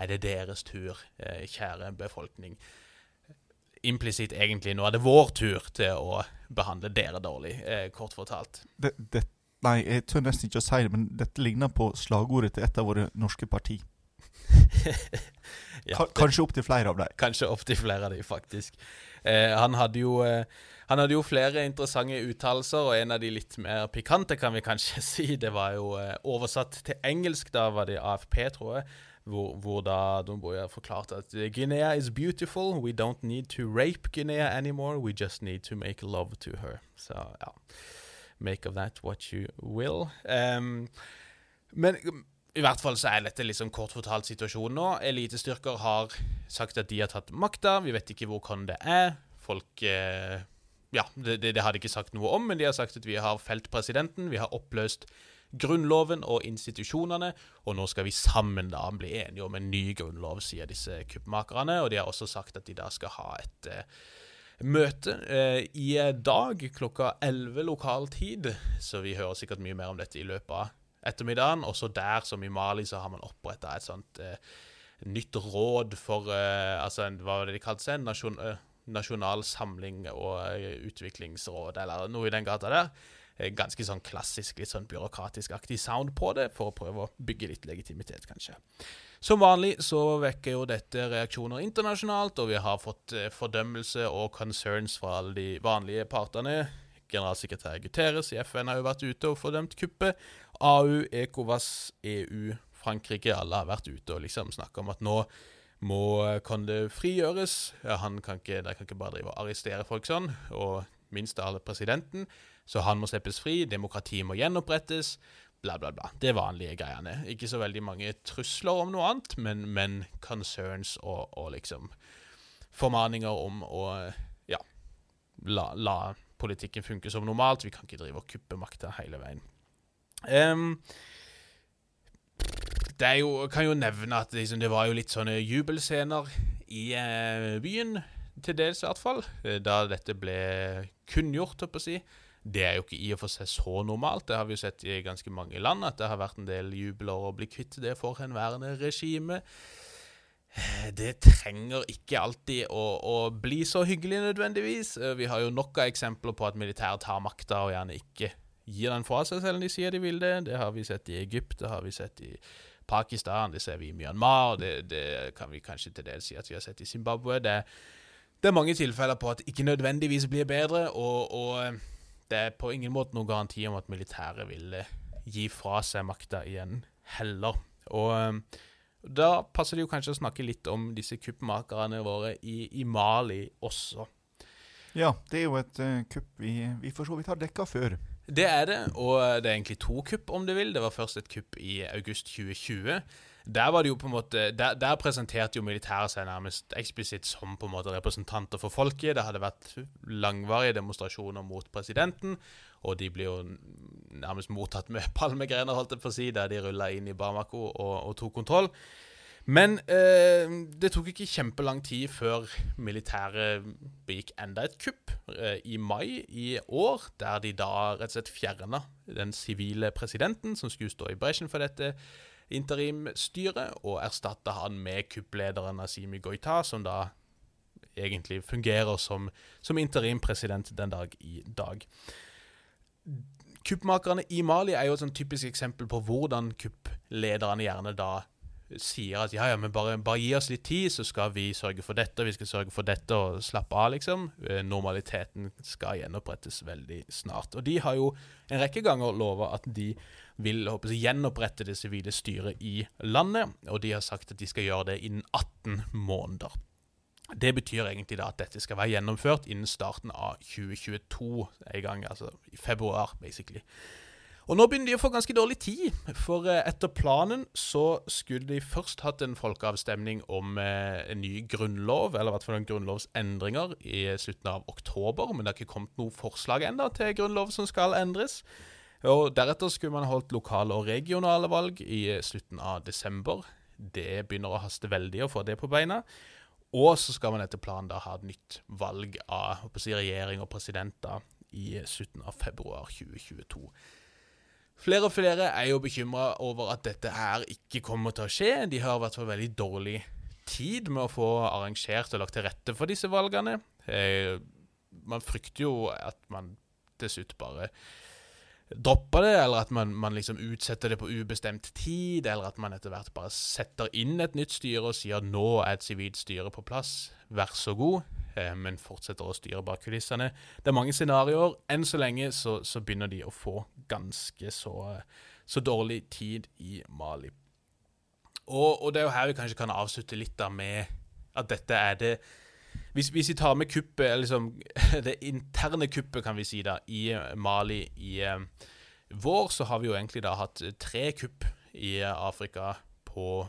er det deres tur, eh, kjære befolkning. Implisitt egentlig nå er det vår tur til å behandle dere dårlig, eh, kort fortalt. Det, det, nei, jeg tør nesten ikke å si det, men dette ligner på slagordet til et av våre norske parti. Ja, Ka- Kanskje opptil flere av dem. Kanskje opptil flere av dem, faktisk. Eh, han, hadde jo, eh, han hadde jo flere interessante uttalelser, og en av de litt mer pikante, kan vi kanskje si, det var jo eh, oversatt til engelsk. Da var det AFP, tror jeg. Hvor, hvor da Don Boya forklarte at Guinea is beautiful. We don't need to rape Guinea anymore. We just need to make love to her. Så ja Make of that what you will. Um, men i hvert fall så er dette liksom kort fortalt situasjonen nå. Elitestyrker har sagt at de har tatt makta. Vi vet ikke hvor Konde er. Folk eh, Ja, det, det, det har de ikke sagt noe om, men de har sagt at vi har felt presidenten. Vi har oppløst Grunnloven og institusjonene, og nå skal vi sammen da bli enige om en ny grunnlov, sier disse kuppmakerne. Og de har også sagt at de da skal ha et eh, møte eh, i dag klokka 11 lokal tid, så vi hører sikkert mye mer om dette i løpet av ettermiddagen. Også der, som i Mali, så har man oppretta et sånt eh, nytt råd for eh, altså, Hva var det de kalte seg? Nasjon, eh, nasjonal samling og eh, utviklingsråd, eller noe i den gata der. Eh, Ganske sånn klassisk, litt sånn byråkratisk-aktig sound på det, for å prøve å bygge litt legitimitet, kanskje. Som vanlig så vekker jo dette reaksjoner internasjonalt, og vi har fått fordømmelse og concerns fra alle de vanlige partene. Generalsekretær Guterres i FN har jo vært ute og fordømt kuppet. AU, ECOWAS, EU, Frankrike, alle har vært ute og liksom snakka om at nå må det frigjøres. Han kan ikke, De kan ikke bare drive og arrestere folk sånn, og minst av alle presidenten. Så han må slippes fri, demokrati må gjenopprettes, bla, bla, bla. Det vanlige greiene. Ikke så veldig mange trusler om noe annet, men, men concerns og, og liksom formaninger om å ja, la, la politikken funke som normalt. Vi kan ikke drive og kuppe makta hele veien. Em, det jo, kan jo nevne at liksom, det var jo litt sånne jubelscener i uh, byen, til dels i hvert fall, eh, da dette ble kunngjort, holdt på å si. Det er jo ikke i og for seg så normalt. Det har vi jo sett i ganske mange land, at det har vært en del jubler å bli kvitt det forhenværende regime. Eh, Det trenger ikke alltid å, å bli så hyggelig nødvendigvis. Vi har jo nok av eksempler på at militæret tar makta og gjerne ikke gir den fra seg selv om de sier de vil det. Det har vi sett i Egypt, det har vi sett i Pakistan, det ser vi i Myanmar, det, det kan vi kanskje til dels si at vi har sett i Zimbabwe. Det, det er mange tilfeller på at det ikke nødvendigvis blir bedre, og, og eh, det er på ingen måte noen garanti om at militæret vil eh, gi fra seg makta igjen heller. Og eh, da passer det jo kanskje å snakke litt om disse kuppmakerne våre i, i Mali også. Ja, det er jo et uh, kupp vi, vi for så vidt har dekka før. Det er det, og det er egentlig to kupp, om du vil. Det var først et kupp i august 2020. Der var det jo på en måte, der, der presenterte jo militæret seg nærmest eksplisitt som på en måte representanter for folket. Det hadde vært langvarige demonstrasjoner mot presidenten, og de ble jo nærmest mottatt med palmegrener, holdt jeg på å si, der de rulla inn i Bamako og, og tok kontroll. Men eh, det tok ikke kjempelang tid før militæret begikk enda et kupp eh, i mai i år, der de da rett og slett fjerna den sivile presidenten som skulle stå i bresjen for dette interimstyret, og erstatta han med kupplederen Asimi Goita, som da egentlig fungerer som, som interimpresident den dag i dag. Kuppmakerne i Mali er jo et sånn typisk eksempel på hvordan kupplederne gjerne da sier at ja, ja, men bare, bare gi oss litt tid, så skal vi sørge for dette, vi skal sørge for dette, og slappe av, liksom. Eh, Normaliteten skal gjenopprettes veldig snart. Og de har jo en rekke ganger lova at de vil håper gjenopprette det sivile styret i landet, og de har sagt at de skal gjøre det innen 18 måneder. Det betyr egentlig da at dette skal være gjennomført innen starten av 2022, en gang, altså i februar, basically. Og nå begynner de å få ganske dårlig tid, for eh, etter planen så skulle de først hatt en folkeavstemning om eh, en ny grunnlov, eller i hvert fall en grunnlovsendringer, i slutten av oktober, men det har ikke kommet noe forslag ennå til grunnlov som skal endres. Og Deretter skulle man holdt lokale og regionale valg i eh, slutten av desember. Det begynner å haste veldig å få det på beina. Og så skal man etter planen da ha et nytt valg av si, regjering og president da i slutten av februar 2022. Flere og flere er jo bekymra over at dette her ikke kommer til å skje. De har i hvert fall veldig dårlig tid med å få arrangert og lagt til rette for disse valgene. Eh, man frykter jo at man til slutt bare dropper det, eller at man, man, liksom utsetter det på ubestemt tid, eller at man etter hvert bare setter inn et nytt styre og sier nå er et sivilt styre på plass, vær så god, eh, men fortsetter å styre bak kulissene. Det er mange scenarioer. Enn så lenge så, så begynner de å få ganske så, så dårlig tid i Mali. Og, og, det er jo her vi kanskje kan avslutte litt da med at dette er det hvis, hvis, vi tar med kuppet, liksom, det interne kuppet, kan vi si, da, i Mali i eh, vår, så har vi jo egentlig da hatt tre kupp i Afrika på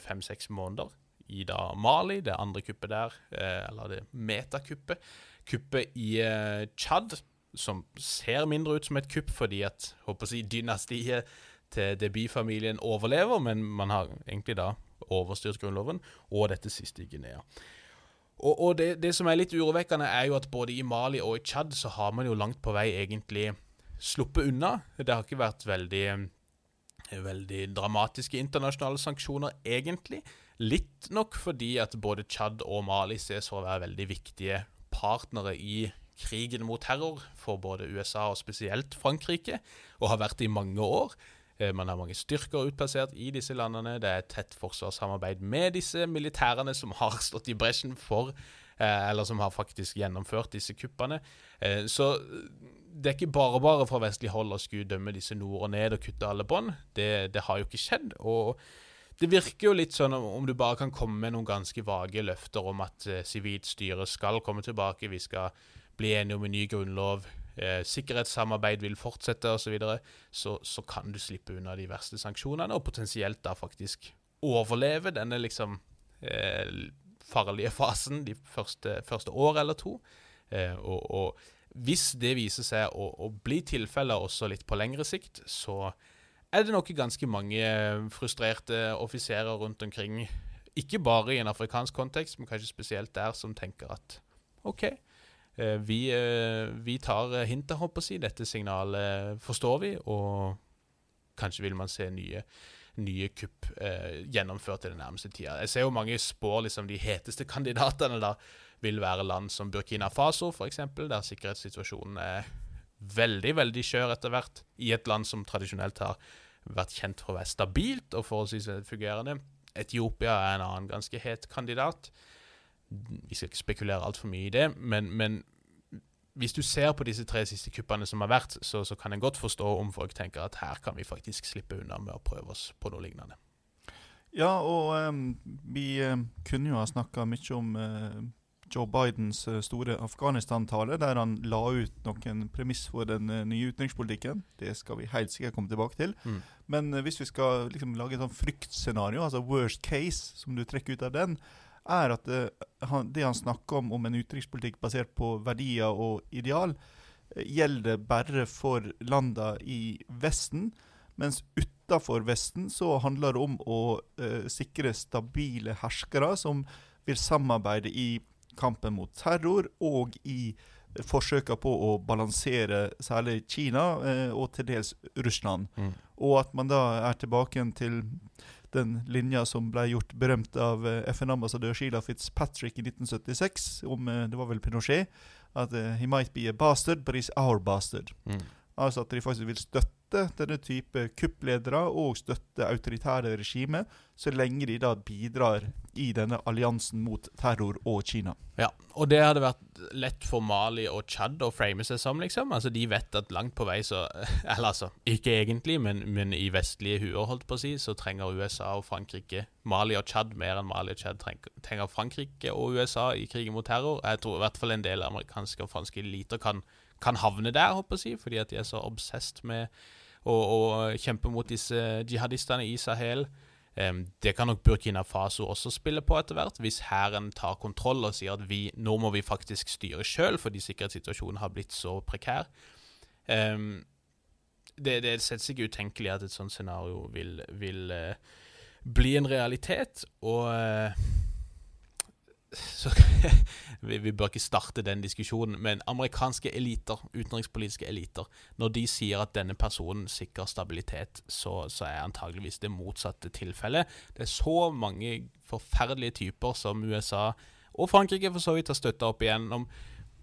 fem-seks måneder. I da Mali, det andre kuppet der, eh, eller det metakuppet. Kuppet i eh, Tsjad, som ser mindre ut som et kupp fordi at håper å si, dynastiet til Deby-familien overlever, men man har egentlig da overstyrt grunnloven, og dette siste i Guinea. Og, og det, det, som er litt urovekkende, er jo at både i Mali og i Tsjad så har man jo langt på vei egentlig sluppet unna. Det har ikke vært veldig, veldig dramatiske internasjonale sanksjoner, egentlig. Litt nok fordi at både Tsjad og Mali ses for å være veldig viktige partnere i krigen mot terror for både USA og spesielt Frankrike, og har vært det i mange år. Eh, man har mange styrker utplassert i disse landene. Det er tett forsvarssamarbeid med disse militærene som har stått i bresjen for eh, Eller som har faktisk gjennomført disse kuppene. Eh, så det er ikke bare bare fra vestlig hold å skulle dømme disse nord og ned og kutte alle bånd. Det, det, har jo ikke skjedd. og det virker jo litt sånn om du bare kan komme med noen ganske vage løfter om at sivilt styre skal komme tilbake, vi skal bli enige om en ny grunnlov, eh, sikkerhetssamarbeid vil fortsette osv., så, videre, så så kan du slippe unna de verste sanksjonene, og potensielt da faktisk overleve denne liksom eh, farlige fasen de første, første år eller to. Eh, og, og, hvis det viser seg å, å bli tilfeller også litt på lengre sikt, så er det nok ganske mange frustrerte offiserer rundt omkring, ikke bare i en afrikansk kontekst, men kanskje spesielt der, som tenker at OK, vi, eh, vi, tar hintet, håper jeg. Dette signalet forstår vi, og kanskje vil man se nye, nye kupp eh, gjennomført i den nærmeste tida. Jeg ser jo mange spår liksom de heteste kandidatene da vil være land som Burkina Faso, f.eks., der sikkerhetssituasjonen er veldig, veldig skjør etter hvert, i et land som tradisjonelt har vært kjent for å være stabilt og forholdsvis fungerende. Etiopia er en annen ganske het kandidat. Vi skal ikke spekulere altfor mye i det, men, men, hvis du ser på disse tre siste kuppene som har vært, så, så kan en godt forstå om folk tenker at her kan vi faktisk slippe unna med å prøve oss på noe lignende. Ja, og um, vi um, kunne jo ha snakka mye om uh, Joe Bidens uh, store Afghanistan-tale, der han la ut noen premiss for den uh, nye utenrikspolitikken. Det skal vi helt sikkert komme tilbake til. Mm. Men hvis vi skal liksom, lage et sånn fryktscenario, altså worst case, som du trekker ut av den, er at det, eh, han, det han snakker om, om en utenrikspolitikk basert på verdier og ideal, eh, gjelder bare for landene i Vesten. Mens utafor Vesten så handler det om å uh, sikre stabile herskere som vil samarbeide i kampen mot terror og i forsøka på å balansere særlig Kina uh, og til dels Russland. Mm. Og at man da er tilbake til den linja som ble gjort berømt av eh, FN-ambassadør Sheila Fitzpatrick i 1976, om eh, det var vel Pinochet, at uh, he might be a bastard, but he's our bastard. Mm. Altså at de faktisk vil støtte denne type kuppledere og støtte autoritære regimer, så lenge de da bidrar i denne alliansen mot terror og Kina. Ja, og det hadde vært lett for Mali og Tsjad å frame seg som, liksom. Altså, De vet at langt på vei så Eller altså, ikke egentlig, men, men i vestlige huer, holdt på å si, så trenger USA og Frankrike Mali og Tsjad mer enn Mali og Tsjad trenger Frankrike og USA i krigen mot terror. Jeg tror i hvert fall en del amerikanske og franske eliter kan kan havne der, håper jeg, fordi at de er så obsesst med å, å kjempe mot disse jihadistene i Sahel. Um, det kan nok Burkina Faso også spille på etter hvert, hvis hæren tar kontroll og sier at vi, nå må vi faktisk styre sjøl fordi sikkerhetssituasjonen har blitt så prekær. Um, det, det settes ikke utenkelig at et sånt scenario vil, vil uh, bli en realitet. Og uh, så vi, vi, bør ikke starte den diskusjonen, men amerikanske eliter, utenrikspolitiske eliter, når de sier at denne personen sikrer stabilitet, så, så er antageligvis det motsatte tilfellet. Det er så mange forferdelige typer som USA og Frankrike for så vidt har støtta opp igjennom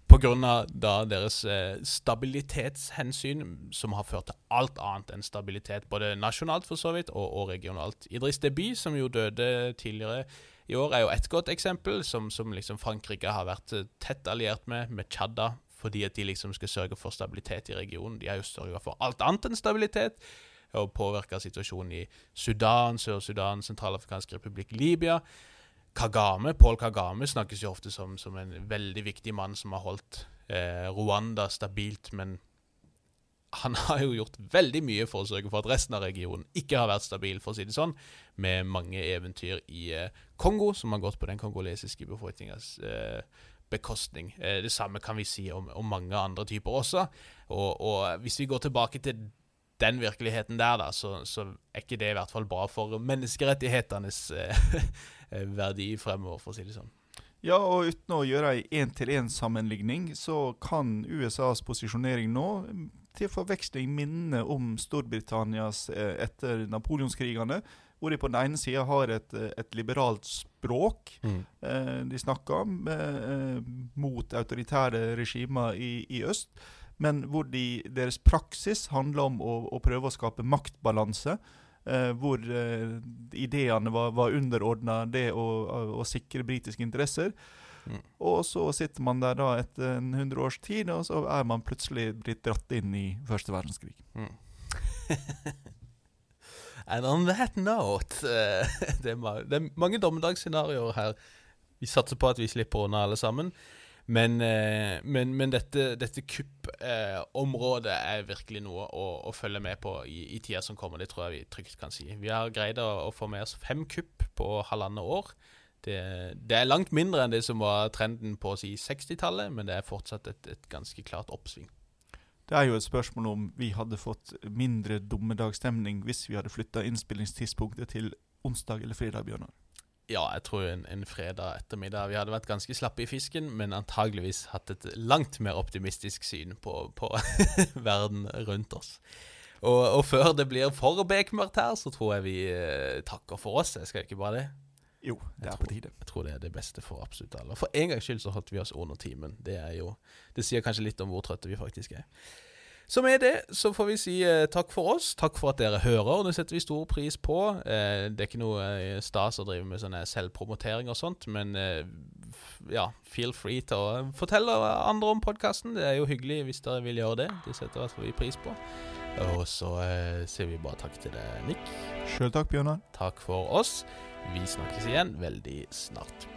Pga. deres eh, stabilitetshensyn, som har ført til alt annet enn stabilitet, både nasjonalt for så vidt, og, og regionalt. Idris Deby, som jo døde tidligere i år, er jo et godt eksempel, som, som liksom Frankrike har vært eh, tett alliert med, med Tsjadda, fordi at de liksom skal sørge for stabilitet i regionen. De har jo sørga for alt annet enn stabilitet, og påvirka situasjonen i Sudan, Sør-Sudan, Sentralafrikansk republikk, Libya. Kagame, Paul Kagame snakkes jo ofte som, som en veldig viktig mann som har holdt eh, Rwanda stabilt, men han har jo gjort veldig mye for å sørge for at resten av regionen ikke har vært stabil, for å si det sånn, med mange eventyr i eh, Kongo, som har gått på den kongolesiske befolkningas eh, bekostning. Eh, det samme kan vi si om, om mange andre typer også. Og, og, hvis vi går tilbake til den virkeligheten der, da, så, så, er ikke det i hvert fall bra for menneskerettighetenes eh, Eh, verdi fremover, for å si det sånn. Ja, og uten å gjøre ei én-til-én-sammenligning, så kan USAs posisjonering nå til forveksling minne om Storbritannias eh, etter napoleonskrigene. Hvor de på den ene sida har et, et, liberalt språk mm. eh, de snakker om, eh, mot autoritære regimer i, i, øst. Men hvor de, deres praksis handler om å, å prøve å skape maktbalanse eh, hvor eh, ideene var, var underordna det å, å, å, sikre britiske interesser. Mm. Og så sitter man der da etter en hundre års tid, og så er man plutselig blitt dratt inn i første verdenskrig. Mm. And on that note uh, det, er, det, er, mange dommedagsscenarioer her. Vi satser på at vi slipper unna alle sammen. Men, eh, men, men dette, dette kuppområdet eh, er virkelig noe å, å, følge med på i, i tida som kommer. Det tror jeg vi trygt kan si. Vi har greid å, å få med oss fem kupp på halvannet år. Det, det, er langt mindre enn det som var trenden på si 60-tallet, men det er fortsatt et, et, ganske klart oppsving. Det er jo et spørsmål om vi hadde fått mindre dummedagsstemning hvis vi hadde flytta innspillingstidspunktet til onsdag eller fredag, Bjørnar. Ja, jeg tror en, en, fredag ettermiddag Vi hadde vært ganske slappe i fisken, men antageligvis hatt et langt mer optimistisk syn på, på verden rundt oss. Og, og, før det blir for bekmørkt her, så tror jeg vi eh, takker for oss. Jeg skal ikke bare det? Jo, det er på tide. Jeg tror det er det beste for absolutt alle. For en gangs skyld så holdt vi oss under timen. Det er jo Det sier kanskje litt om hvor trøtte vi faktisk er. Så med det så får vi si eh, takk for oss. Takk for at dere hører. Det setter vi stor pris på. Eh, det er ikke noe eh, stas å drive med sånne selvpromotering og sånt, men eh, ja, feel free til å fortelle andre om podkasten. Det er jo hyggelig hvis dere vil gjøre det. Det setter hvert vi pris på. Og så eh, sier vi bare takk til deg, Nick. Sjøl takk, Bjørnar. Takk for oss. Vi snakkes igjen veldig snart.